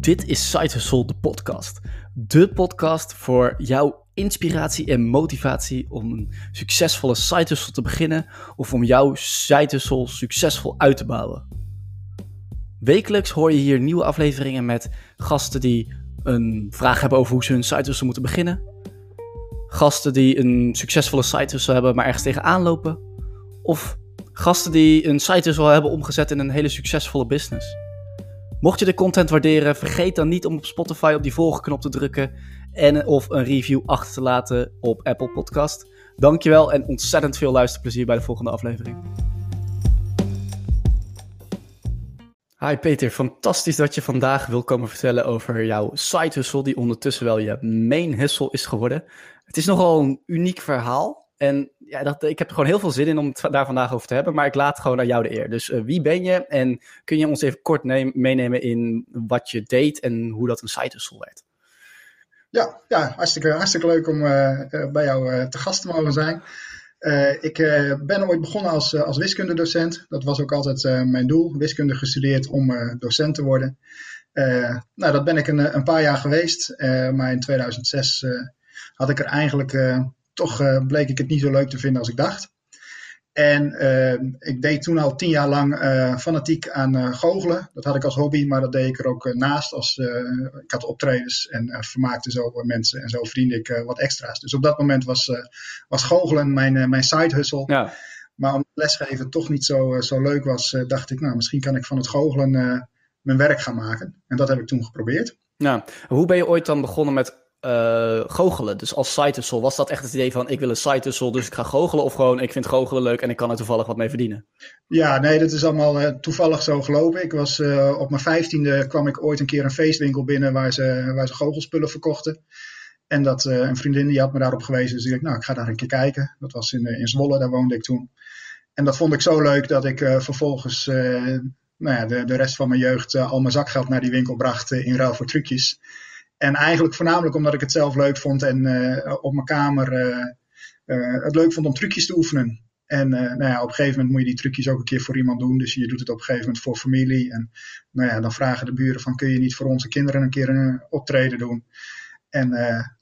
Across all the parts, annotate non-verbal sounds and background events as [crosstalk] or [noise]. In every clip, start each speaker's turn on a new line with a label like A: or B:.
A: Dit is Side Hustle, de podcast. De podcast voor jouw inspiratie en motivatie om een succesvolle side hustle te beginnen of om jouw side hustle succesvol uit te bouwen. Wekelijks hoor je hier nieuwe afleveringen met gasten die een vraag hebben over hoe ze hun side hustle moeten beginnen. Gasten die een succesvolle side hustle hebben, maar ergens tegenaan lopen. Of gasten die een side hustle hebben omgezet in een hele succesvolle business. Mocht je de content waarderen, vergeet dan niet om op Spotify op die volgknop te drukken en of een review achter te laten op Apple Podcast. Dankjewel en ontzettend veel luisterplezier bij de volgende aflevering. Hi Peter, fantastisch dat je vandaag wil komen vertellen over jouw side die ondertussen wel je main hustle is geworden. Het is nogal een uniek verhaal. En ja, dat, ik heb er gewoon heel veel zin in om het daar vandaag over te hebben. Maar ik laat gewoon aan jou de eer. Dus uh, wie ben je? En kun je ons even kort meenemen in wat je deed en hoe dat een side hustle werd?
B: Ja, ja hartstikke, hartstikke leuk om uh, bij jou te gast te mogen zijn. ik ben ooit begonnen als, als wiskundedocent. Dat was ook altijd mijn doel. Wiskunde gestudeerd om docent te worden. nou, dat ben ik een, een paar jaar geweest. maar in 2006 had ik er eigenlijk toch uh, bleek ik het niet zo leuk te vinden als ik dacht. En uh, ik deed toen al tien jaar lang uh, fanatiek aan goochelen. Dat had ik als hobby, maar dat deed ik er ook naast. Als, ik had optredens en vermaakte zo mensen en zo verdiende ik wat extra's. Dus op dat moment was, was goochelen mijn, mijn side hustle. Ja. Maar omdat lesgeven toch niet zo, zo leuk was, dacht ik, nou, misschien kan ik van het goochelen mijn werk gaan maken. En dat heb ik toen geprobeerd.
A: Ja. Hoe ben je ooit dan begonnen met uh, goochelen. Dus als hustle, was dat echt het idee van ik wil een hustle, dus ik ga goochelen? Of gewoon ik vind goochelen leuk en ik kan er toevallig wat mee verdienen?
B: Ja, nee, dat is allemaal uh, toevallig zo gelopen. Ik was uh, op mijn vijftiende kwam ik ooit een keer een feestwinkel binnen waar ze, waar ze goochelspullen verkochten. En dat, een vriendin die had me daarop gewezen, dus ik dacht, nou ik ga daar een keer kijken. Dat was in, in Zwolle, daar woonde ik toen. En dat vond ik zo leuk dat ik vervolgens nou ja, de, de rest van mijn jeugd al mijn zakgeld naar die winkel bracht in ruil voor trucjes. En eigenlijk voornamelijk omdat ik het zelf leuk vond en uh, op mijn kamer uh, het leuk vond om trucjes te oefenen. En nou ja, op een gegeven moment moet je die trucjes ook een keer voor iemand doen. Dus je doet het op een gegeven moment voor familie. En nou ja, dan vragen de buren van kun je niet voor onze kinderen een keer een optreden doen. En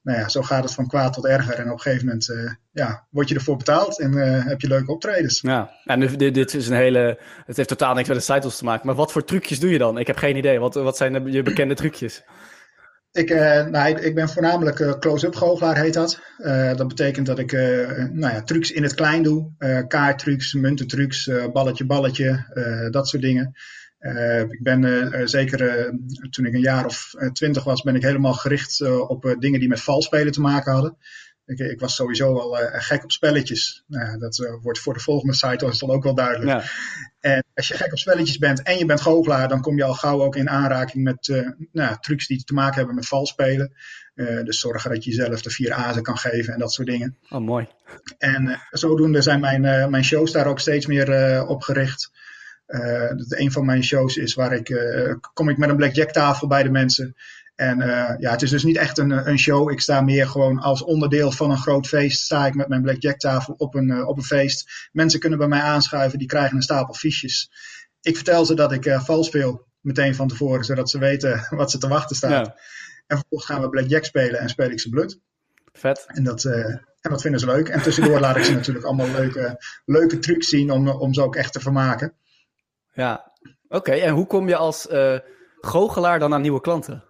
B: nou ja, zo gaat het van kwaad tot erger. En op een gegeven moment ja, word je ervoor betaald en heb je leuke optredens.
A: Ja, en dit, is een hele. Het heeft totaal niks met de titles te maken. Maar wat voor trucjes doe je dan? Ik heb geen idee. Wat, wat zijn je bekende trucjes?
B: Ik, uh, nou, ik, ben voornamelijk uh, close-up goochelaar, heet dat. Uh, dat betekent dat ik nou ja, trucs in het klein doe. kaarttrucs, muntentrucs, balletje, balletje, dat soort dingen. ik ben zeker toen ik een jaar of twintig was, ben ik helemaal gericht op dingen die met valspelen te maken hadden. Ik, ik was sowieso al gek op spelletjes. Nou, dat wordt voor de volgende site al ook wel duidelijk. Ja. En als je gek op spelletjes bent en je bent goochelaar, dan kom je al gauw ook in aanraking met uh, nou, trucs die te maken hebben met valspelen. Dus zorgen dat je jezelf de vier azen kan geven en dat soort dingen.
A: Oh, mooi.
B: En zodoende zijn mijn, mijn shows daar ook steeds meer op gericht. een van mijn shows is waar ik, kom ik met een blackjack tafel bij de mensen. En uh, ja, het is dus niet echt een, een show. Ik sta meer gewoon als onderdeel van een groot feest. Sta ik met mijn blackjack tafel op een, uh, op een feest. Mensen kunnen bij mij aanschuiven, die krijgen een stapel fiches. Ik vertel ze dat ik uh, vals speel, meteen van tevoren, zodat ze weten [laughs] wat ze te wachten staat. Ja. En vervolgens gaan we blackjack spelen en speel ik ze blut.
A: Vet.
B: En dat, en dat vinden ze leuk. En tussendoor laat ik ze [laughs] natuurlijk allemaal leuke, leuke trucs zien om, om ze ook echt te vermaken.
A: Ja, oké. En hoe kom je als goochelaar dan aan nieuwe klanten?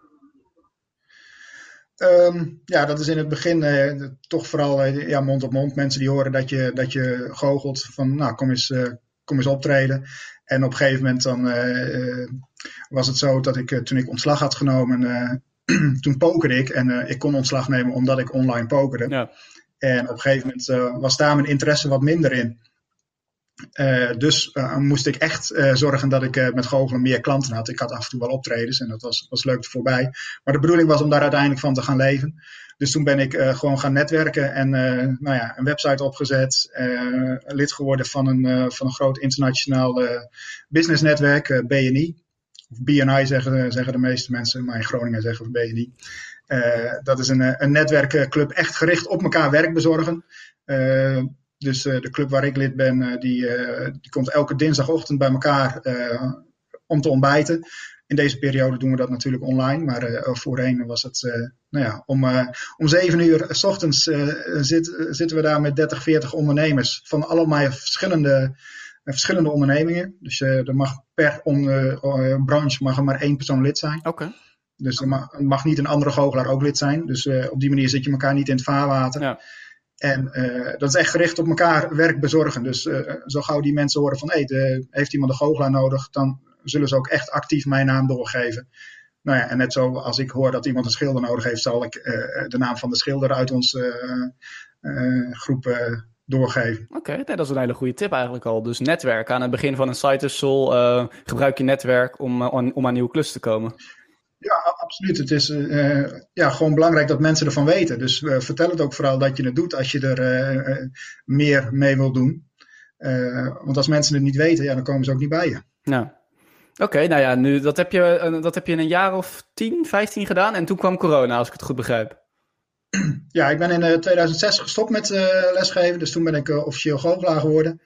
B: Um, ja, dat is in het begin uh, toch vooral uh, ja, mond op mond. Mensen die horen dat je, dat je goochelt van nou kom eens, uh, kom eens optreden. En op een gegeven moment dan was het zo dat ik toen ik ontslag had genomen, [clears throat] toen pokerde ik. En ik kon ontslag nemen omdat ik online pokerde. Ja. En op een gegeven moment was daar mijn interesse wat minder in. Uh, dus uh, moest ik echt uh, zorgen dat ik met goochelen meer klanten had. Ik had af en toe wel optredens en dat was, was leuk voorbij. Maar de bedoeling was om daar uiteindelijk van te gaan leven. Dus toen ben ik gewoon gaan netwerken en nou ja, een website opgezet. lid geworden van een, van een groot internationaal businessnetwerk, BNI. Of BNI zeggen, zeggen de meeste mensen, maar in Groningen zeggen we BNI. dat is een, een netwerkclub echt gericht op elkaar werk bezorgen. Dus uh, de club waar ik lid ben, uh, die, uh, die komt elke dinsdagochtend bij elkaar om te ontbijten. in deze periode doen we dat natuurlijk online, maar voorheen was het, nou ja, om, om zeven uur s ochtends zit, zitten we daar met 30, 40 ondernemers van allemaal verschillende, verschillende ondernemingen. Dus er mag per branche mag er maar één persoon lid zijn.
A: Oké.
B: Dus er mag, mag, niet een andere goochelaar ook lid zijn. Dus op die manier zit je elkaar niet in het vaarwater. Ja. En uh, dat is echt gericht op elkaar werk bezorgen. Dus uh, zo gauw die mensen horen van, hé, heeft iemand een goochelaar nodig, dan zullen ze ook echt actief mijn naam doorgeven. Nou ja, en net zo als ik hoor dat iemand een schilder nodig heeft, zal ik uh, de naam van de schilder uit onze groep doorgeven.
A: Oké, dat is een hele goede tip eigenlijk al. Dus netwerk aan het begin van een site Sol, gebruik je netwerk om, om aan nieuwe klussen te komen.
B: Ja, absoluut. Het is uh, ja, gewoon belangrijk dat mensen ervan weten. Dus uh, vertel het ook vooral dat je het doet als je er uh, meer mee wil doen. want als mensen het niet weten, ja, dan komen ze ook niet bij je.
A: Nou, oké. nou ja, nu, dat, heb je, dat heb je in een jaar of 10, 15 gedaan. En toen kwam corona, als ik het goed begrijp.
B: Ja, ik ben in 2006 gestopt met lesgeven. Dus toen ben ik officieel goochelaar geworden.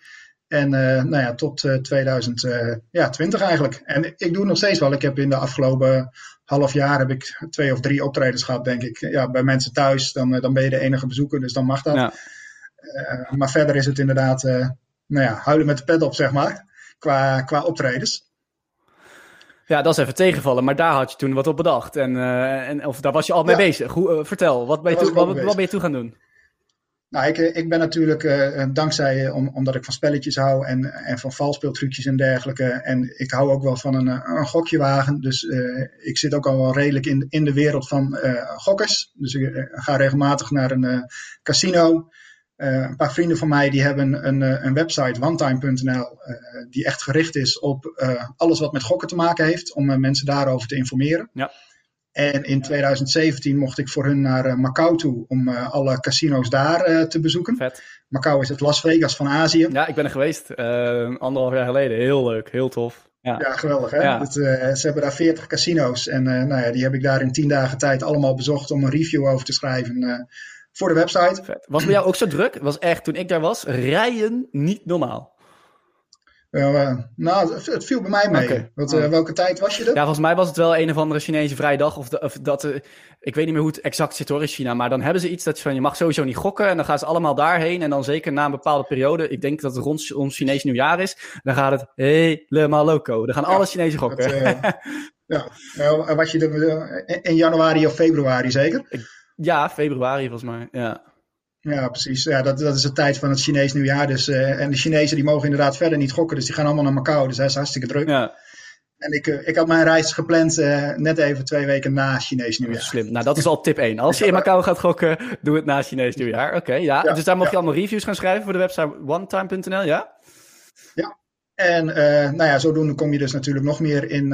B: En uh, nou ja, tot uh, 2020 eigenlijk. En ik doe het nog steeds wel. Ik heb in de afgelopen half jaar heb ik twee of drie optredens gehad, denk ik. Ja, bij mensen thuis, dan, eh, dan ben je de enige bezoeker, dus dan mag dat. Ja. Uh, maar verder is het inderdaad, uh, nou ja, huilen met de pet op, zeg maar, qua, qua optredens.
A: Ja, dat is even tegenvallen, maar daar had je toen wat op bedacht. En, en of daar was je al mee bezig. Vertel, wat ben, je wat, wat ben je toe gaan doen?
B: Nou, ik, ik ben natuurlijk, uh, dankzij, om, omdat ik van spelletjes hou en, en van valspeeltrucjes en dergelijke. En ik hou ook wel van een, een. Dus ik zit ook al wel redelijk in, in de wereld van gokkers. Dus ik ga regelmatig naar een casino. een paar vrienden van mij die hebben een, een website, onetime.nl, die echt gericht is op alles wat met gokken te maken heeft. Om mensen daarover te informeren.
A: Ja.
B: En in 2017 mocht ik voor hun naar uh, Macau toe om uh, alle casino's daar uh, te bezoeken.
A: Vet.
B: Macau is het Las Vegas van Azië.
A: Ja, ik ben er geweest anderhalf jaar geleden. Heel leuk, heel tof.
B: Ja, ja geweldig hè. Ja. Het, ze hebben daar 40 casino's en nou ja, die heb ik daar in 10 dagen tijd allemaal bezocht om een review over te schrijven voor de website.
A: Vet. Was bij jou ook zo druk? Het was echt, toen ik daar was, rijden niet normaal.
B: Uh, nou, het, viel bij mij mee. Okay. Wat, uh, welke tijd was je er?
A: Ja, volgens mij was het wel een of andere Chinese vrijdag. Of, de, of dat, uh, ik weet niet meer hoe het exact zit hoor in China. Maar dan hebben ze iets dat je van je mag sowieso niet gokken. En dan gaan ze allemaal daarheen. En dan zeker na een bepaalde periode. Ik denk dat het rond ons Chinees nieuwjaar is. Dan gaat het helemaal loco. Dan gaan ja, alle Chinezen gokken.
B: Dat, [laughs] ja, nou, was je er in januari of februari zeker?
A: ja, februari volgens mij. Ja.
B: Ja, precies. Ja, dat, dat is de tijd van het Chinees nieuwjaar. Dus, uh, en de Chinezen die mogen inderdaad verder niet gokken. Dus die gaan allemaal naar Macau. Dus dat is hartstikke druk.
A: Ja.
B: En ik, uh, ik had mijn reis gepland uh, net even twee weken na Chinees nieuwjaar.
A: Slim. Nou, dat is al tip 1. Als je in [laughs] Macau gaat gokken, doe het na Chinees nieuwjaar. Oké, okay, ja. ja. Dus daar mag je allemaal reviews gaan schrijven voor de website onetime.nl, ja?
B: Ja. En nou ja, zodoende kom je dus natuurlijk nog meer in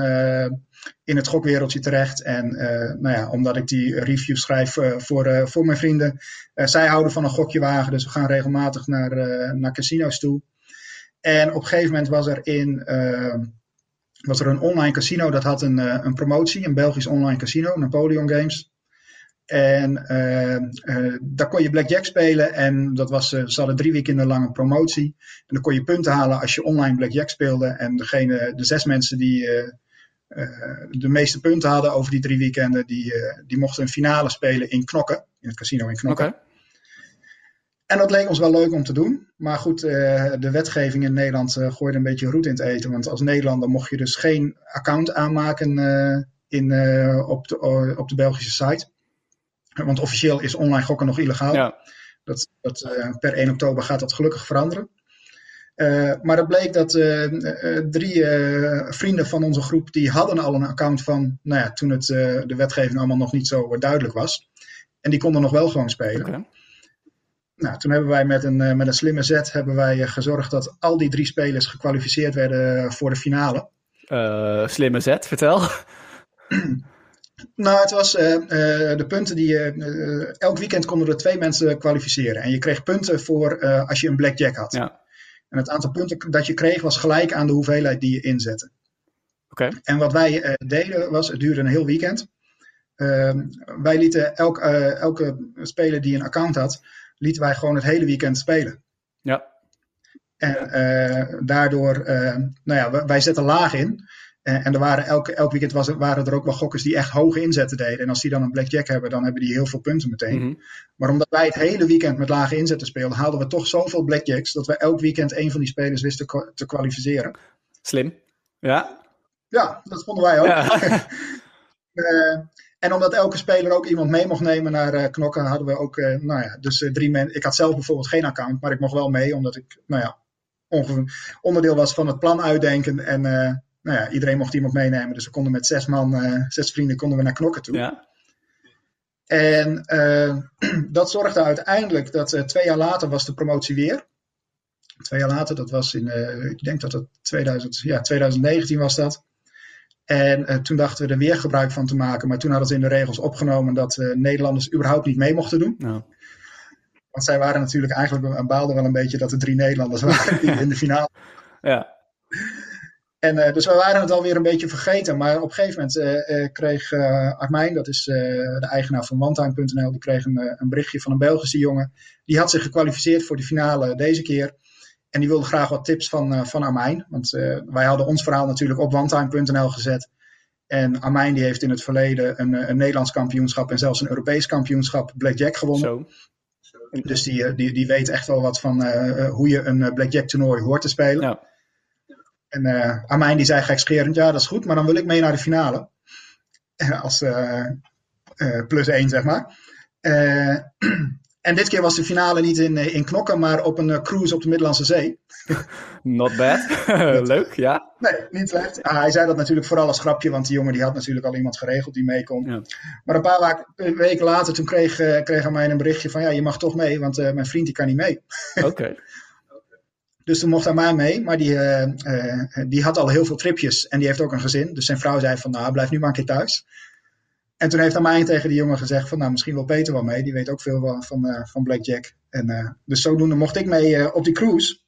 B: in het gokwereldje terecht. En uh, nou ja, omdat ik die reviews schrijf voor, voor mijn vrienden. zij houden van een gokjewagen, dus we gaan regelmatig naar, naar casino's toe. En op een gegeven moment was er, in, was er een online casino, dat had een, een promotie, een Belgisch online casino, Napoleon Games. En daar kon je blackjack spelen en dat was, ze hadden drie weken lang een promotie. En dan kon je punten halen als je online blackjack speelde. En degene, de zes mensen die uh, de meeste punten hadden over die drie weekenden, die, uh, die mochten een finale spelen in Knokken, in het casino in Knokken.
A: Okay.
B: En dat leek ons wel leuk om te doen. Maar goed, uh, de wetgeving in Nederland gooide een beetje roet in het eten. Want als Nederlander mocht je dus geen account aanmaken in, op, de, op de Belgische site. Want officieel is online gokken nog illegaal.
A: Ja.
B: Dat, dat, per 1 oktober gaat dat gelukkig veranderen. Uh, maar het bleek dat uh, drie vrienden van onze groep, die hadden al een account van, nou ja, toen het, de wetgeving allemaal nog niet zo duidelijk was. En die konden nog wel gewoon spelen.
A: Okay.
B: Nou, toen hebben wij met een, met een slimme zet hebben wij gezorgd dat al die drie spelers gekwalificeerd werden voor de finale.
A: slimme zet, vertel. [clears throat]
B: Nou, het was de punten die je. elk weekend konden er twee mensen kwalificeren. En je kreeg punten voor als je een blackjack had.
A: Ja.
B: En het aantal punten dat je kreeg was gelijk aan de hoeveelheid die je inzette.
A: Okay.
B: En wat wij deden was, het duurde een heel weekend. Uh, wij lieten elk, elke speler die een account had, lieten wij gewoon het hele weekend spelen.
A: Ja.
B: En daardoor, nou ja, wij zetten laag in. En er waren elke, elk weekend was, waren er ook wel gokkers die echt hoge inzetten deden. En als die dan een blackjack hebben, dan hebben die heel veel punten meteen.
A: Mhm.
B: Maar omdat wij het hele weekend met lage inzetten speelden, haalden we toch zoveel blackjacks dat we elk weekend een van die spelers wisten te kwalificeren.
A: Slim. Ja.
B: Ja, dat vonden wij ook.
A: ja. [laughs] [laughs]
B: Eh, en omdat elke speler ook iemand mee mocht nemen naar eh, knokken, hadden we ook, eh, nou ja, dus eh, drie mensen. Ik had zelf bijvoorbeeld geen account, maar ik mocht wel mee, omdat ik, nou ja, onderdeel was van het plan uitdenken. En eh, nou ja, iedereen mocht iemand meenemen. Dus we konden met zes man, eh, zes vrienden, konden we naar knokken toe.
A: ja.
B: En eh, [clears throat] dat zorgde uiteindelijk dat eh, twee jaar later was de promotie weer. Twee jaar later, dat was in, ik denk dat het 2000, ja, 2019 was dat. En toen dachten we er weer gebruik van te maken. Maar toen hadden ze in de regels opgenomen dat Nederlanders überhaupt niet mee mochten doen.
A: Nou.
B: Want zij waren natuurlijk eigenlijk, en baalden wel een beetje dat er drie Nederlanders waren die [laughs] in de finale.
A: Ja.
B: En eh, dus we waren het alweer een beetje vergeten. Maar op een gegeven moment eh, eh, kreeg eh Armijn, dat is de eigenaar van OneTime.nl, die kreeg een, een berichtje van een Belgische jongen. Die had zich gekwalificeerd voor de finale deze keer. En die wilde graag wat tips van, van Armijn. Want wij hadden ons verhaal natuurlijk op OneTime.nl gezet. En Armijn die heeft in het verleden een, een Nederlands kampioenschap en zelfs een Europees kampioenschap Blackjack gewonnen.
A: Zo.
B: Dus die, die, die weet echt wel wat van hoe je een Blackjack toernooi hoort te spelen.
A: Ja.
B: En eh Armijn die zei gekscherend, ja dat is goed, maar dan wil ik mee naar de finale. Eh, Als eh, plus één, zeg maar. [clears throat] En dit keer was de finale niet in, in Knokken, maar op een cruise op de Middellandse Zee. [laughs]
A: Not bad. [laughs] Leuk, ja.
B: Nee, niet slecht. Ah, hij zei dat natuurlijk vooral als grapje, want die jongen die had natuurlijk al iemand geregeld die mee kon.
A: Ja.
B: Maar een paar weken later, toen kreeg, kreeg Armijn een berichtje van, ja je mag toch mee, want mijn vriend die kan niet mee.
A: Oké. [laughs]
B: Dus toen mocht Armijn mee, maar die, eh, eh, die had al heel veel tripjes en die heeft ook een gezin. Dus zijn vrouw zei van, nou blijf nu maar een keer thuis. En toen heeft Armijn tegen die jongen gezegd van, nou misschien wil Peter wel mee. Die weet ook veel van, eh, van Blackjack. En, dus zodoende mocht ik mee op die cruise.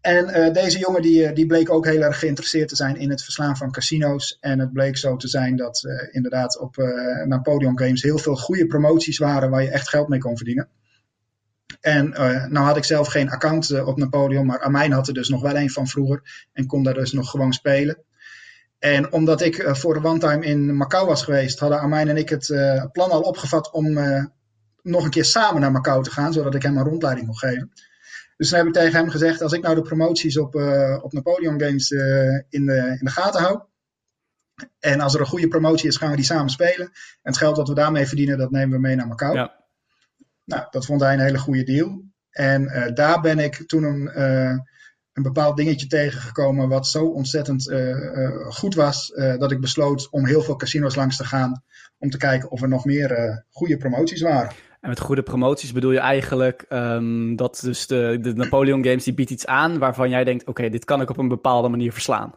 B: En deze jongen die, die bleek ook heel erg geïnteresseerd te zijn in het verslaan van casino's. En het bleek zo te zijn dat inderdaad op Napoleon Games heel veel goede promoties waren waar je echt geld mee kon verdienen. En eh, nou had ik zelf geen account eh, op Napoleon, maar Armijn had er dus nog wel een van vroeger en kon daar dus nog gewoon spelen. En omdat ik eh, voor de one time in Macau was geweest, hadden Armijn en ik het plan al opgevat om nog een keer samen naar Macau te gaan, zodat ik hem een rondleiding kon geven. Dus toen heb ik tegen hem gezegd, als ik nou de promoties op, op Napoleon Games in, de, in de gaten hou, en als er een goede promotie is, gaan we die samen spelen. En het geld dat we daarmee verdienen, dat nemen we mee naar Macau.
A: Ja.
B: Nou, dat vond hij een hele goede deal. En eh, daar ben ik toen een, eh, een bepaald dingetje tegengekomen wat zo ontzettend eh, goed was, dat ik besloot om heel veel casinos langs te gaan om te kijken of er nog meer goede promoties waren.
A: En met goede promoties bedoel je eigenlijk ehm, dat dus de, de Napoleon Games die biedt iets aan waarvan jij denkt, oké, dit kan ik op een bepaalde manier verslaan.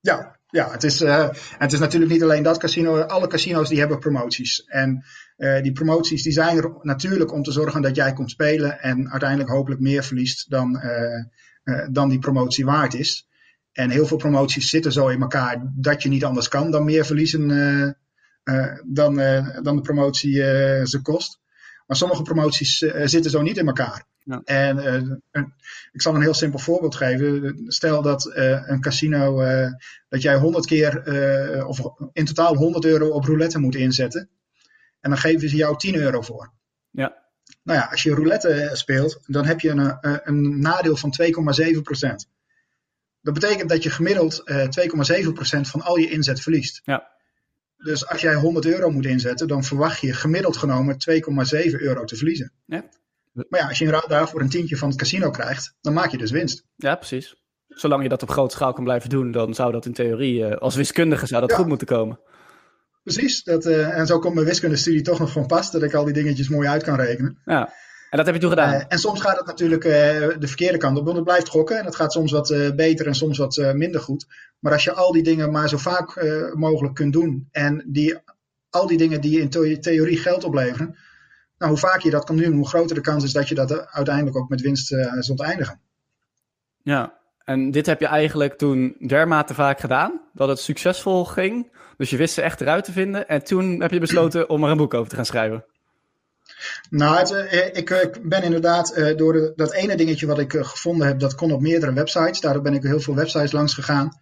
B: Ja, ja het, is, eh, het is natuurlijk niet alleen dat casino. Alle casino's die hebben promoties. En eh, die promoties die zijn er natuurlijk om te zorgen dat jij komt spelen en uiteindelijk hopelijk meer verliest dan, eh, dan die promotie waard is. En heel veel promoties zitten zo in elkaar dat je niet anders kan dan meer verliezen dan, dan de promotie ze kost. Maar sommige promoties zitten zo niet in elkaar.
A: Ja.
B: En eh, een- ik zal een heel simpel voorbeeld geven. Stel dat eh, een casino eh, dat jij 100 keer of in totaal 100 euro op roulette moet inzetten. En dan geven ze jou 10 euro voor.
A: Ja.
B: Nou ja, als je roulette speelt, dan heb je een, een nadeel van 2,7%. Dat betekent dat je gemiddeld eh 2,7% van al je inzet verliest.
A: Ja.
B: Dus als jij 100 euro moet inzetten, dan verwacht je gemiddeld genomen 2,7 euro te verliezen.
A: Ja.
B: Maar ja, als je in ruil daarvoor een tientje van het casino krijgt, dan maak je dus winst.
A: Ja, precies. Zolang je dat op grote schaal kan blijven doen, dan zou dat in theorie, eh, als wiskundige, zou dat
B: Ja.
A: goed moeten komen.
B: Precies, dat, eh, en zo komt mijn wiskundestudie toch nog van pas, dat ik al die dingetjes mooi uit kan rekenen.
A: Ja. En dat heb je toen gedaan.
B: Eh, en soms gaat het natuurlijk de verkeerde kant op, want het blijft gokken en het gaat soms wat beter en soms wat minder goed. Maar als je al die dingen maar zo vaak mogelijk kunt doen en die, al die dingen die in the- theorie geld opleveren, nou, hoe vaker je dat kan doen, hoe groter de kans is dat je dat eh, uiteindelijk ook met winst eh, zult eindigen.
A: Ja. En dit heb je eigenlijk toen dermate vaak gedaan, dat het succesvol ging. Dus je wist ze echt eruit te vinden. En toen heb je besloten om er een boek over te gaan schrijven.
B: Nou, het, eh, ik, ik ben inderdaad door de- dat ene dingetje wat ik gevonden heb, dat kon op meerdere websites. Daardoor ben ik heel veel websites langs gegaan.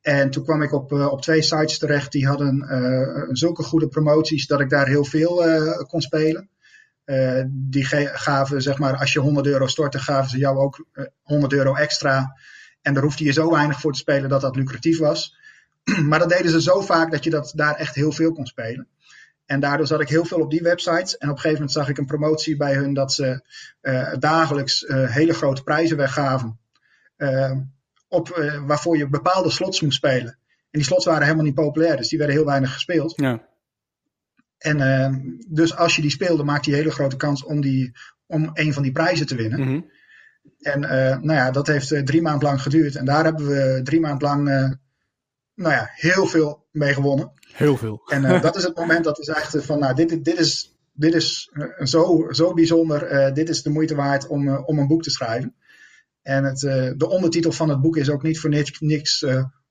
B: En toen kwam ik op, op twee sites terecht die hadden zulke goede promoties dat ik daar heel veel kon spelen. Die gaven, zeg maar, als je 100 euro stortte, gaven ze jou ook 100 euro extra. En daar hoefde je zo weinig voor te spelen dat dat lucratief was. [clears throat] maar dat deden ze zo vaak dat je dat daar echt heel veel kon spelen. En daardoor zat ik heel veel op die websites. En op een gegeven moment zag ik een promotie bij hun dat ze uh, dagelijks hele grote prijzen weggaven. Op, waarvoor je bepaalde slots moest spelen. En die slots waren helemaal niet populair, dus die werden heel weinig gespeeld.
A: Ja.
B: En dus als je die speelde, maakte je hele grote kans om, die, om een van die prijzen te winnen.
A: Mm -hmm.
B: En nou ja, dat heeft drie maanden lang geduurd. En daar hebben we drie maanden lang nou ja, heel veel mee gewonnen.
A: Heel veel.
B: En dat is het moment dat we zeggen van, nou, dit, dit is, dit is zo, zo bijzonder. Dit is de moeite waard om, om een boek te schrijven. En het, de ondertitel van het boek is ook niet voor niks, niks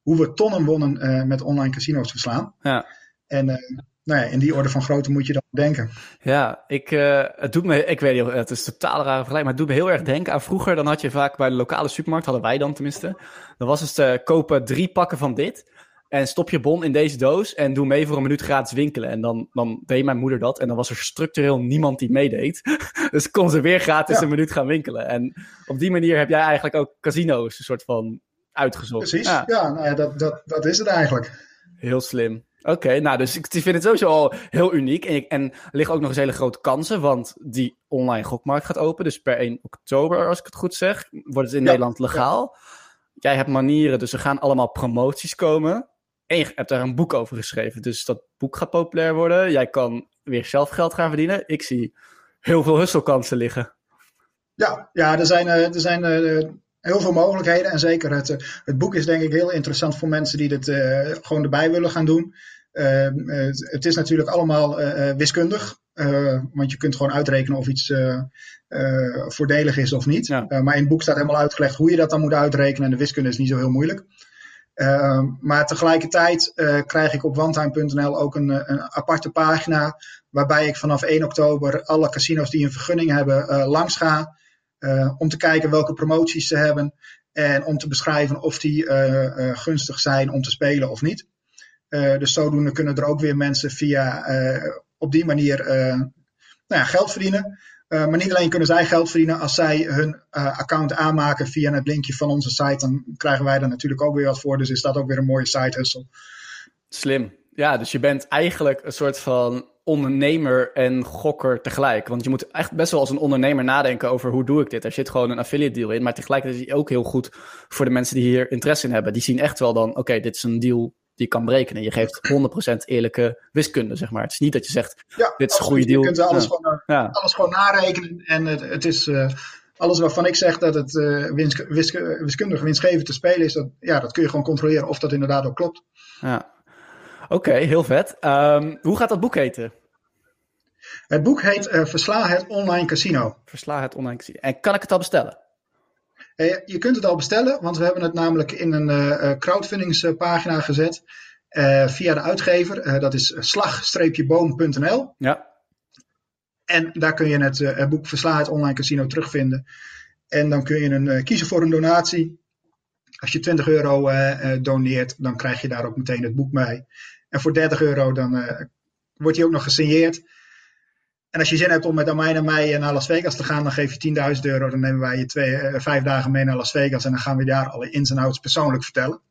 B: hoe we tonnen wonnen met online casino's verslaan.
A: Ja.
B: En nou ja, in die orde van grootte moet je dan denken.
A: Ja, ik, het doet me, ik weet niet, het is totaal rare vergelijking, maar het doet me heel erg denken aan vroeger. Dan had je vaak bij de lokale supermarkt, hadden wij dan tenminste. Dan was het kopen drie pakken van dit. En stop je bon in deze doos en doe mee voor een minuut gratis winkelen. En dan, dan deed mijn moeder dat. En dan was er structureel niemand die meedeed. [laughs] dus kon ze weer gratis een minuut gaan winkelen. En op die manier heb jij eigenlijk ook casino's een soort van uitgezocht.
B: Precies, ja, ja, nou ja dat, dat, dat is het eigenlijk.
A: Heel slim. Oké, nou dus ik vind het sowieso al heel uniek. En, en er liggen ook nog eens hele grote kansen, want die online gokmarkt gaat open. Dus per 1 oktober, als ik het goed zeg, wordt het in Nederland legaal. Jij hebt manieren, dus er gaan allemaal promoties komen. En je hebt daar een boek over geschreven. Dus dat boek gaat populair worden. Jij kan weer zelf geld gaan verdienen. Ik zie heel veel husselkansen liggen.
B: Ja, ja er zijn, er zijn heel veel mogelijkheden. En zeker het, het boek is denk ik heel interessant voor mensen die dit uh, gewoon erbij willen gaan doen. Uh, het is natuurlijk allemaal uh, wiskundig. want je kunt gewoon uitrekenen of iets voordelig is of niet.
A: Ja.
B: maar in het boek staat helemaal uitgelegd hoe je dat dan moet uitrekenen. En de wiskunde is niet zo heel moeilijk. Uh, maar tegelijkertijd uh, krijg ik op onetime.nl ook een, een, aparte pagina waarbij ik vanaf 1 oktober alle casino's die een vergunning hebben uh, langs ga. Om te kijken welke promoties ze hebben en om te beschrijven of die gunstig zijn om te spelen of niet. dus zodoende kunnen er ook weer mensen via op die manier nou ja, geld verdienen. Maar niet alleen kunnen zij geld verdienen, als zij hun account aanmaken via het linkje van onze site, dan krijgen wij er natuurlijk ook weer wat voor. Dus is dat ook weer een mooie side hustle.
A: Slim. Ja, dus je bent eigenlijk een soort van ondernemer en gokker tegelijk. Want je moet echt best wel als een ondernemer nadenken over hoe doe ik dit. Er zit gewoon een affiliate deal in, maar tegelijkertijd is het ook heel goed voor de mensen die hier interesse in hebben. Die zien echt wel dan, oké, okay, dit is een deal die kan berekenen. Je geeft 100% eerlijke wiskunde, zeg maar. Het is niet dat je zegt,
B: ja,
A: dit is een goede deal.
B: Je kunt alles,
A: ja.
B: gewoon,
A: ja.
B: alles gewoon narekenen. En het, het is uh, alles waarvan ik zeg dat het uh, wiskundig winstgevend te spelen is, dat, ja, dat kun je gewoon controleren of dat inderdaad ook klopt.
A: Ja. Oké, okay, heel vet. Um, hoe gaat dat boek heten?
B: Het boek heet uh, Versla het online casino.
A: Versla het online casino. En kan ik het al bestellen?
B: Uh, je kunt het al bestellen, want we hebben het namelijk in een uh, crowdfundingspagina gezet. Via de uitgever, dat is slag-boom.nl.
A: Ja.
B: En daar kun je het, het boek Versla het online casino terugvinden. En dan kun je een, kiezen voor een donatie. Als je 20 euro doneert, dan krijg je daar ook meteen het boek mee. En voor 30 euro dan wordt hij ook nog gesigneerd. En als je zin hebt om met Amijn en mij naar Las Vegas te gaan, dan geef je 10.000 euro. Dan nemen wij je twee, uh, vijf dagen mee naar Las Vegas en dan gaan we daar alle ins en outs persoonlijk vertellen.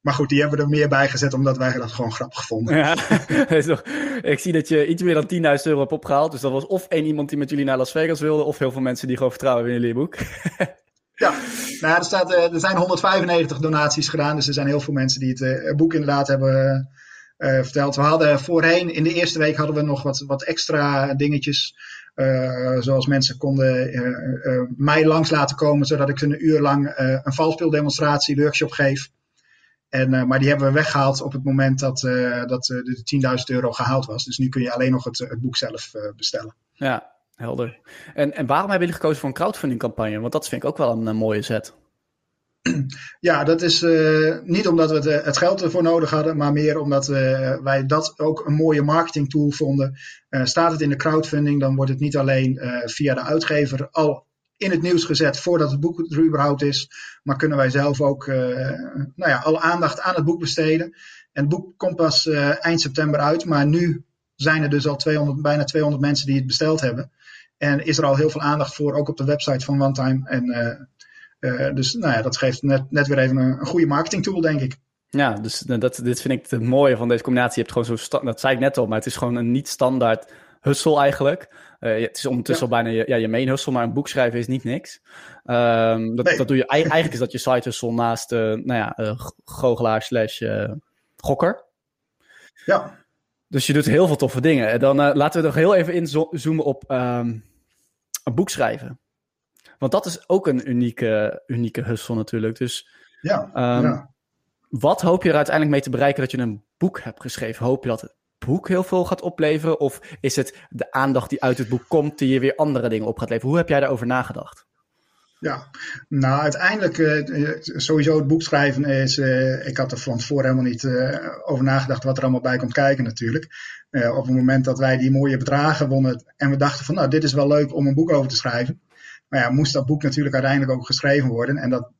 B: Maar goed, die hebben we er meer bij gezet omdat wij dat gewoon grappig vonden.
A: Ja, [laughs] ik zie dat je iets meer dan 10.000 euro hebt opgehaald. Dus dat was of één iemand die met jullie naar Las Vegas wilde, of heel veel mensen die gewoon vertrouwen in jullie boek. [laughs]
B: ja, nou, er, staat, er zijn 195 donaties gedaan. Dus er zijn heel veel mensen die het boek inderdaad hebben uh, verteld. We hadden voorheen, in de eerste week hadden we nog wat, wat extra dingetjes. Uh, zoals mensen konden uh, mij langs laten komen, zodat ik een uur lang een valspeeldemonstratie, workshop geef. En, maar die hebben we weggehaald op het moment dat, dat de 10.000 euro gehaald was. Dus nu kun je alleen nog het, boek zelf bestellen.
A: Ja, helder. En, en waarom hebben jullie gekozen voor een crowdfunding campagne? Want dat vind ik ook wel een, een mooie zet.
B: Ja, dat is uh, niet omdat we het, het, geld ervoor nodig hadden, maar meer omdat uh, wij dat ook een mooie marketing tool vonden. Staat het in de crowdfunding, dan wordt het niet alleen via de uitgever al in het nieuws gezet voordat het boek er überhaupt is. Maar kunnen wij zelf ook nou ja, alle aandacht aan het boek besteden. En het boek komt pas eind september uit, maar nu zijn er dus al 200, bijna 200 mensen die het besteld hebben. En is er al heel veel aandacht voor, ook op de website van OneTime. En, dus nou ja, dat geeft net, net weer even een, een goede marketing tool, denk ik.
A: Ja, dus dat, dit vind ik het mooie van deze combinatie. Je hebt gewoon zo, dat zei ik net al, maar het is gewoon een niet standaard hustle eigenlijk. Uh, het is ondertussen al bijna je, ja, je main hustle, maar een boek schrijven is niet niks. Um, dat, dat doe je, eigenlijk is dat je side hustle naast, uh, nou ja, uh, goochelaar slash gokker.
B: Ja.
A: Dus je doet heel veel toffe dingen. En dan laten we nog heel even inzoomen op um, een boek schrijven. Want dat is ook een unieke, unieke hustle natuurlijk. Dus
B: ja, um, ja.
A: Wat hoop je er uiteindelijk mee te bereiken dat je een boek hebt geschreven? Hoop je dat het boek heel veel gaat opleveren? Of is het de aandacht die uit het boek komt, die je weer andere dingen op gaat leveren? Hoe heb jij daarover nagedacht?
B: Ja, nou uiteindelijk uh, sowieso het boek schrijven is, uh, ik had er van tevoren helemaal niet uh, over nagedacht wat er allemaal bij komt kijken natuurlijk. op het moment dat wij die mooie bedragen wonnen en we dachten van nou dit is wel leuk om een boek over te schrijven. Maar ja, moest dat boek natuurlijk uiteindelijk ook geschreven worden en dat,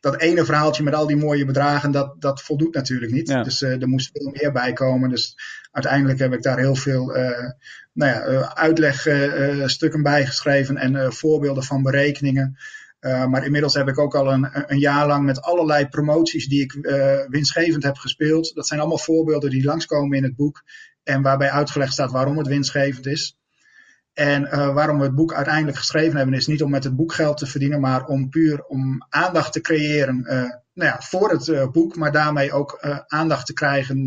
B: dat ene verhaaltje met al die mooie bedragen, dat, dat voldoet natuurlijk niet. Dus uh, er moest veel meer bij komen. Dus uiteindelijk heb ik daar heel veel uh, nou ja, uh, uitlegstukken bij geschreven en voorbeelden van berekeningen. maar inmiddels heb ik ook al een, een jaar lang met allerlei promoties die ik winstgevend heb gespeeld. Dat zijn allemaal voorbeelden die langskomen in het boek. En waarbij uitgelegd staat waarom het winstgevend is. En uh, waarom we het boek uiteindelijk geschreven hebben, is niet om met het boek geld te verdienen, maar om puur om aandacht te creëren uh, nou ja, voor het uh, boek, maar daarmee ook aandacht te krijgen,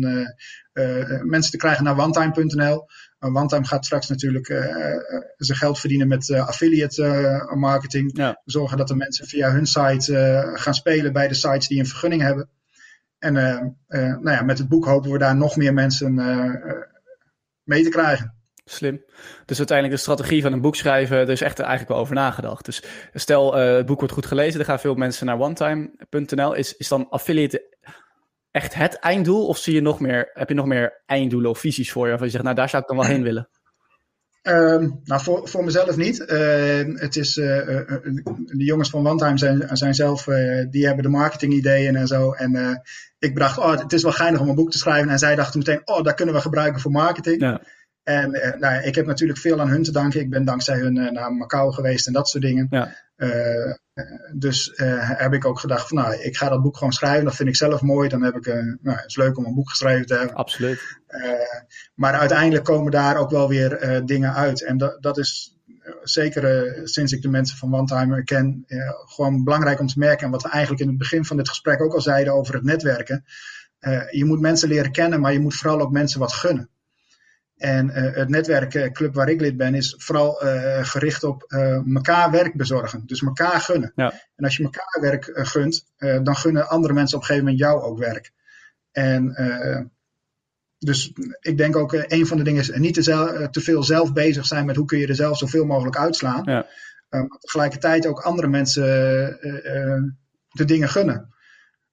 B: mensen te krijgen naar onetime.nl. OneTime gaat straks natuurlijk zijn geld verdienen met affiliate marketing.
A: Ja.
B: Zorgen dat de mensen via hun site gaan spelen bij de sites die een vergunning hebben. En nou ja, met het boek hopen we daar nog meer mensen mee te krijgen.
A: Slim. Dus uiteindelijk de strategie van een boek schrijven, er is echt eigenlijk wel over nagedacht. Dus stel, uh, het boek wordt goed gelezen, dan gaan veel mensen naar onetime.nl. Is, is dan affiliate echt het einddoel? Of zie je nog meer, heb je nog meer einddoelen of visies voor je? Waarvan je zegt, nou daar zou ik dan wel heen willen.
B: Um, nou, voor, voor mezelf niet. Uh, het is, uh, de jongens van OneTime zijn, zijn zelf, die hebben de marketingideeën en zo. En ik bracht, oh, het is wel geinig om een boek te schrijven. En zij dachten meteen, oh, dat kunnen we gebruiken voor marketing.
A: Ja.
B: En uh, nou, ik heb natuurlijk veel aan hun te danken. Ik ben dankzij hun uh, naar Macau geweest en dat soort dingen.
A: Ja.
B: Uh, dus heb ik ook gedacht van nou, ik ga dat boek gewoon schrijven. Dat vind ik zelf mooi. Dan heb ik, nou, het is leuk om een boek geschreven te hebben.
A: Absoluut.
B: maar uiteindelijk komen daar ook wel weer dingen uit. En dat, dat is zeker sinds ik de mensen van OneTimer ken, gewoon belangrijk om te merken. En wat we eigenlijk in het begin van dit gesprek ook al zeiden over het netwerken. je moet mensen leren kennen, maar je moet vooral ook mensen wat gunnen. En uh, het netwerkclub waar ik lid ben, is vooral uh, gericht op uh, elkaar werk bezorgen. Dus elkaar gunnen.
A: Ja.
B: En als je elkaar werk gunt, dan gunnen andere mensen op een gegeven moment jou ook werk. En dus ik denk ook, een van de dingen is niet te, te, veel zelf bezig zijn met hoe kun je er zelf zoveel mogelijk uitslaan.
A: Ja.
B: maar tegelijkertijd ook andere mensen de dingen gunnen.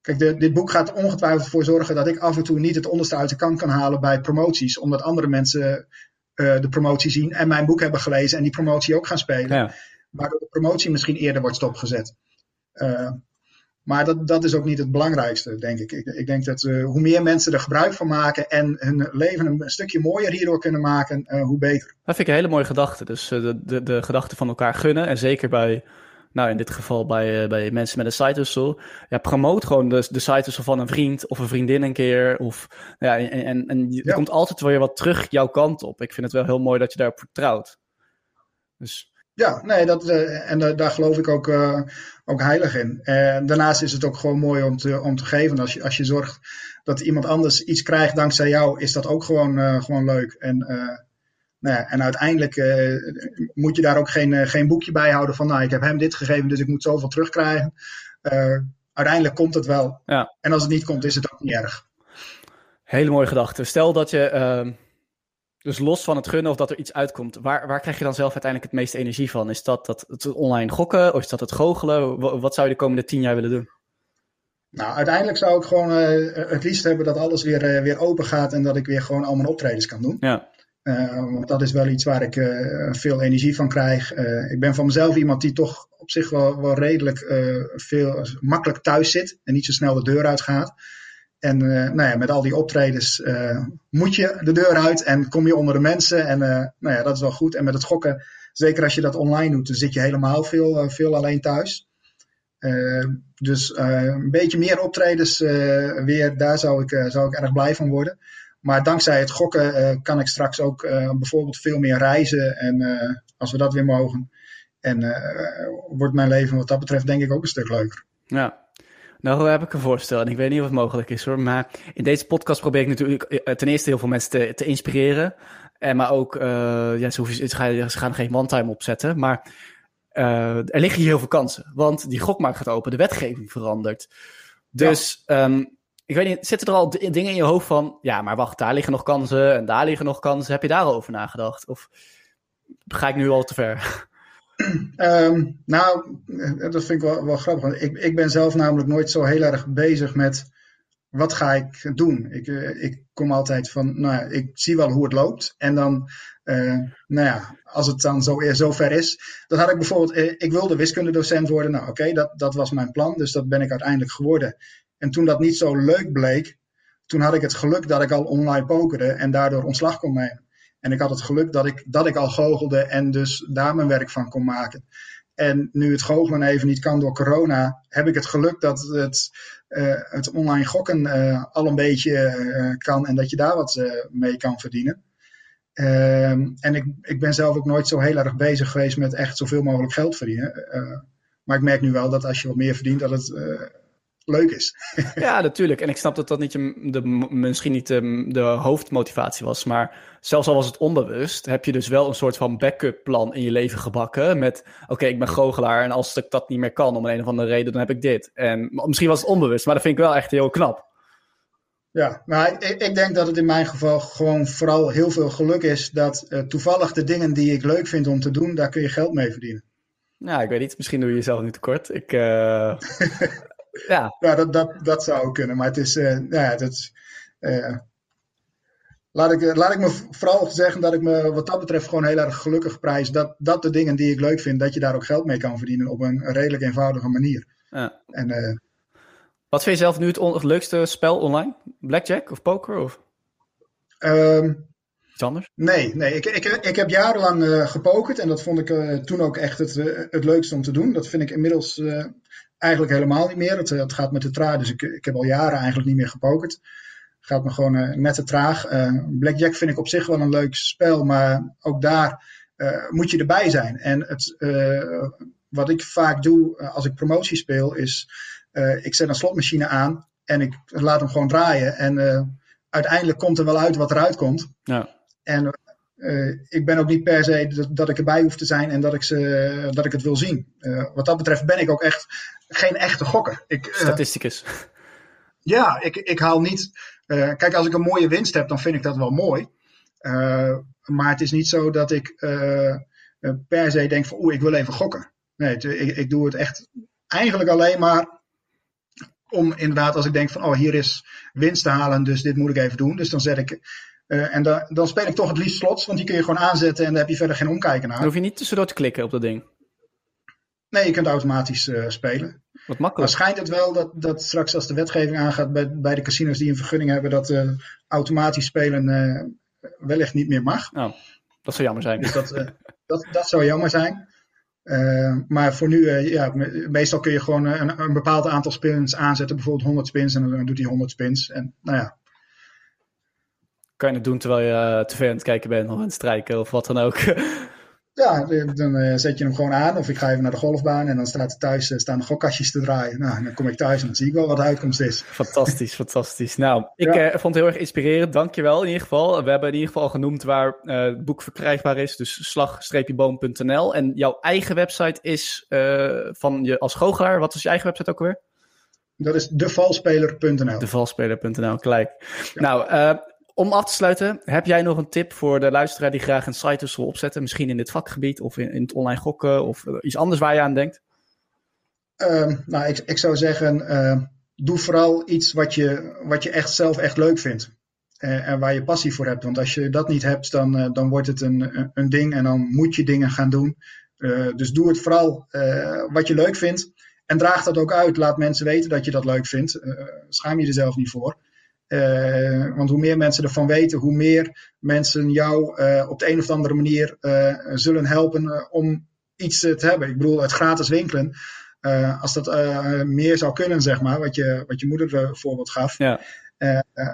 B: Kijk, de, dit boek gaat ongetwijfeld voor zorgen dat ik af en toe niet het onderste uit de kant kan halen bij promoties. Omdat andere mensen uh, de promotie zien en mijn boek hebben gelezen en die promotie ook gaan spelen.
A: Ja.
B: Waardoor de promotie misschien eerder wordt stopgezet. Uh, maar dat, dat is ook niet het belangrijkste, denk ik. Ik, ik denk dat uh, hoe meer mensen er gebruik van maken en hun leven een, stukje mooier hierdoor kunnen maken, hoe beter.
A: Dat vind ik een hele mooie gedachte. Dus de, de, de gedachte van elkaar gunnen. En zeker bij nou in dit geval bij, uh, bij mensen met een side hustle, ja, promoot gewoon de, de side hustle van een vriend of een vriendin een keer. Of, ja, en, en, en je, er komt altijd weer wat terug jouw kant op. Ik vind het wel heel mooi dat je daarop vertrouwt. Dus...
B: Ja, nee, dat, uh, en uh, daar geloof ik ook, uh, ook heilig in. En daarnaast is het ook gewoon mooi om te, om te geven. Als je, als je zorgt dat iemand anders iets krijgt dankzij jou, is dat ook gewoon, gewoon leuk. En nou ja, en uiteindelijk uh, moet je daar ook geen, uh, geen boekje bij houden van, nou, ik heb hem dit gegeven, dus ik moet zoveel terugkrijgen. Uh, uiteindelijk komt het wel.
A: Ja.
B: En als het niet komt, is het ook niet erg.
A: Hele mooie gedachte. Stel dat je, ehm, dus los van het gunnen of dat er iets uitkomt, waar, waar krijg je dan zelf uiteindelijk het meeste energie van? Is dat, dat het online gokken of is dat het goochelen? Wat zou je de komende tien jaar willen doen?
B: Nou, uiteindelijk zou ik gewoon het liefst hebben dat alles weer, weer open gaat en dat ik weer gewoon al mijn optredens kan doen.
A: Ja.
B: Want dat is wel iets waar ik veel energie van krijg. ik ben van mezelf iemand die toch op zich wel, wel redelijk veel makkelijk thuis zit en niet zo snel de deur uitgaat. En nou ja, met al die optredens moet je de deur uit en kom je onder de mensen. En nou ja, dat is wel goed. En met het gokken, zeker als je dat online doet, dan zit je helemaal veel, veel alleen thuis. Dus een beetje meer optredens weer, daar zou ik, zou ik erg blij van worden. Maar dankzij het gokken kan ik straks ook bijvoorbeeld veel meer reizen. En als we dat weer mogen. En wordt mijn leven wat dat betreft denk ik ook een stuk leuker.
A: Ja, nou heb ik een voorstel en ik weet niet of het mogelijk is hoor. Maar in deze podcast probeer ik natuurlijk ten eerste heel veel mensen te, te inspireren. En maar ook, ja, ze, hoeven, ze, gaan, ze gaan geen one-time opzetten. Maar uh, er liggen hier heel veel kansen. Want die gokmarkt gaat open, de wetgeving verandert. Dus ja. um, ik weet niet, zitten er al dingen in je hoofd van... Ja, maar wacht, daar liggen nog kansen en daar liggen nog kansen. Heb je daar al over nagedacht? Of ga ik nu al te ver?
B: Um, [clears throat] nou, dat vind ik wel, grappig. Ik, ik ben zelf namelijk nooit zo heel erg bezig met wat ga ik doen? Ik, uh, ik kom altijd van, nou ja, ik zie wel hoe het loopt. En dan, uh, nou ja, als het dan zo, zo ver is. Dan had ik bijvoorbeeld, ik wilde wiskundedocent worden. Nou oké, dat, dat was mijn plan. Dus dat ben ik uiteindelijk geworden. En toen dat niet zo leuk bleek, toen had ik het geluk dat ik al online pokerde en daardoor ontslag kon nemen. En ik had het geluk dat ik, dat ik al goochelde en dus daar mijn werk van kon maken. En nu het goochelen even niet kan door corona, heb ik het geluk dat het, uh, het online gokken uh, al een beetje uh, kan en dat je daar wat mee kan verdienen. Ehm, en ik, ik ben zelf ook nooit zo heel erg bezig geweest met echt zoveel mogelijk geld verdienen. maar ik merk nu wel dat als je wat meer verdient, dat het leuk is. [laughs]
A: ja, natuurlijk. En ik snap dat dat niet je, de, misschien niet de, de, hoofdmotivatie was. Maar zelfs al was het onbewust, heb je dus wel een soort van backup plan in je leven gebakken. Met, oké, ik ben goochelaar en als ik dat niet meer kan om een of andere reden, dan heb ik dit. En misschien was het onbewust, maar dat vind ik wel echt heel knap.
B: Ja, maar ik, ik denk dat het in mijn geval gewoon vooral heel veel geluk is dat uh, toevallig de dingen die ik leuk vind om te doen, daar kun je geld mee verdienen.
A: Nou, ik weet niet. Misschien doe je jezelf nu tekort. Ik, uh, [laughs]
B: ja, ja dat, dat, dat zou kunnen. Maar het is, uh, ja, dat, uh, laat, ik, laat ik me vooral zeggen dat ik me wat dat betreft gewoon heel erg gelukkig prijs. Dat, dat de dingen die ik leuk vind, dat je daar ook geld mee kan verdienen op een redelijk eenvoudige manier.
A: Ja. En, uh, wat vind je zelf nu het, het, leukste spel online? Blackjack of poker? Of?
B: Um,
A: Iets anders?
B: Nee, nee. Ik, ik, ik heb jarenlang uh, gepokerd en dat vond ik uh, toen ook echt het, het leukste om te doen. Dat vind ik inmiddels eigenlijk helemaal niet meer. Het, het gaat met de traag, dus ik, ik heb al jaren eigenlijk niet meer gepokerd. Gaat me gewoon net te traag. Blackjack vind ik op zich wel een leuk spel, maar ook daar moet je erbij zijn. En het, wat ik vaak doe als ik promotie speel, is ik zet een slotmachine aan en ik laat hem gewoon draaien. En uiteindelijk komt er wel uit wat eruit komt.
A: Ja.
B: En uh, ik ben ook niet per se dat, dat, ik erbij hoef te zijn en dat ik, ze, dat ik het wil zien. Uh, wat dat betreft ben ik ook echt geen echte gokker. Ik,
A: uh, Statisticus.
B: Ja, ik, ik haal niet. kijk, als ik een mooie winst heb, dan vind ik dat wel mooi. maar het is niet zo dat ik per se denk van oeh, ik wil even gokken. Nee, ik, ik doe het echt eigenlijk alleen maar om inderdaad, als ik denk van oh, hier is winst te halen, dus dit moet ik even doen. Dus dan zet ik en dan, dan speel ik toch het liefst slots, want die kun je gewoon aanzetten en daar heb je verder geen omkijken naar.
A: Dan hoef je niet tussendoor te klikken op dat ding.
B: Nee, je kunt automatisch uh, spelen.
A: Wat makkelijk.
B: Maar schijnt het wel dat, dat straks als de wetgeving aangaat bij, bij de casinos die een vergunning hebben, dat uh, automatisch spelen wellicht niet meer mag.
A: Oh, dat zou jammer zijn.
B: Dus dat, [laughs] dat, dat zou jammer zijn. maar voor nu, ja, meestal kun je gewoon een, een bepaald aantal spins aanzetten, bijvoorbeeld 100 spins, en dan doet hij 100 spins. En nou ja,
A: kan je het doen terwijl je uh, tv aan het kijken bent of aan het strijken of wat dan ook. [laughs]
B: Ja, dan uh, zet je hem gewoon aan. Of ik ga even naar de golfbaan en dan staat er thuis, uh, staan de gokkastjes te draaien. Nou, dan kom ik thuis en dan zie ik wel wat de uitkomst is.
A: Fantastisch, fantastisch. Nou, ik ja. vond het heel erg inspirerend. Dankjewel in ieder geval. We hebben in ieder geval al genoemd waar het boek verkrijgbaar is. Dus slag-boom.nl. En jouw eigen website is van je als goochelaar. Wat is je eigen website ook alweer?
B: Dat is devalspeler.nl.
A: Devalspeler.nl, gelijk. Ja. Nou, om af te sluiten, heb jij nog een tip voor de luisteraar die graag een site wil opzetten? Misschien in dit vakgebied of in, het online gokken of uh, iets anders waar je aan denkt?
B: Uh, nou, ik, ik zou zeggen, uh, doe vooral iets wat je, wat je echt zelf echt leuk vindt. en waar je passie voor hebt. Want als je dat niet hebt, dan, dan wordt het een, een ding en dan moet je dingen gaan doen. dus doe het vooral wat je leuk vindt. En draag dat ook uit. Laat mensen weten dat je dat leuk vindt. schaam je er zelf niet voor. Uh, want hoe meer mensen ervan weten, hoe meer mensen jou uh, op de een of andere manier uh, zullen helpen om iets te hebben. Ik bedoel, het gratis winkelen. als dat meer zou kunnen, zeg maar, wat je, wat je moeder voorbeeld gaf. Ja.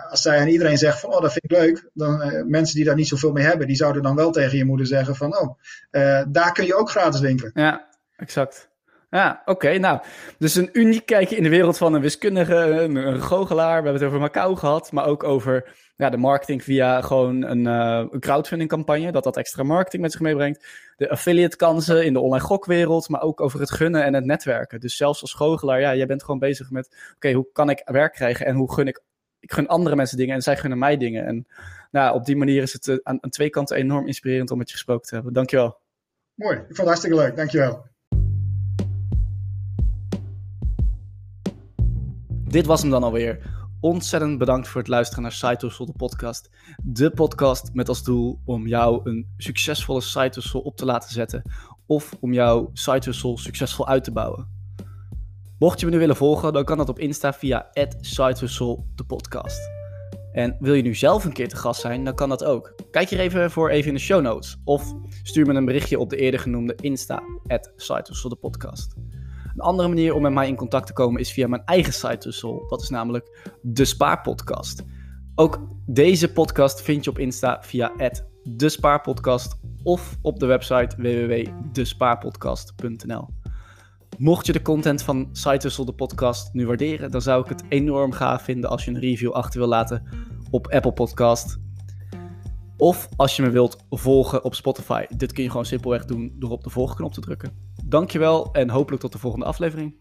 B: als zij aan iedereen zegt van, oh, dat vind ik leuk. Dan mensen die daar niet zoveel mee hebben, die zouden dan wel tegen je moeder zeggen van, oh, daar kun je ook gratis winkelen.
A: Ja, exact. Ja, oké. nou, dus een uniek kijkje in de wereld van een wiskundige, een, goochelaar. We hebben het over Macau gehad, maar ook over ja, de marketing via gewoon een, uh, crowdfunding campagne. Dat dat extra marketing met zich meebrengt. De affiliate kansen in de online gokwereld, maar ook over het gunnen en het netwerken. Dus zelfs als goochelaar, ja, jij bent gewoon bezig met, oké, hoe kan ik werk krijgen en hoe gun ik, ik gun andere mensen dingen en zij gunnen mij dingen. En nou, op die manier is het uh, aan, aan twee kanten enorm inspirerend om met je gesproken te hebben. Dankjewel.
B: Mooi, ik vond het hartstikke leuk. Dankjewel.
A: Dit was hem dan alweer. Ontzettend bedankt voor het luisteren naar Side de podcast. De podcast met als doel om jou een succesvolle side op te laten zetten. Of om jouw side succesvol uit te bouwen. Mocht je me nu willen volgen, dan kan dat op Insta via @sidehustle de podcast. En wil je nu zelf een keer te gast zijn, dan kan dat ook. Kijk hier even voor even in de show notes. Of stuur me een berichtje op de eerder genoemde Insta, @sidehustle de podcast. Een andere manier om met mij in contact te komen is via mijn eigen site Hustle. Dat is namelijk de Spaarpodcast. Ook deze podcast vind je op Insta via de Spaarpodcast of op de website www.despaarpodcast.nl. Mocht je de content van Site de podcast, nu waarderen, dan zou ik het enorm gaaf vinden als je een review achter wil laten op Apple Podcast. Of als je me wilt volgen op Spotify. Dit kun je gewoon simpelweg doen door op de volgknop te drukken. Dankjewel en hopelijk tot de volgende aflevering.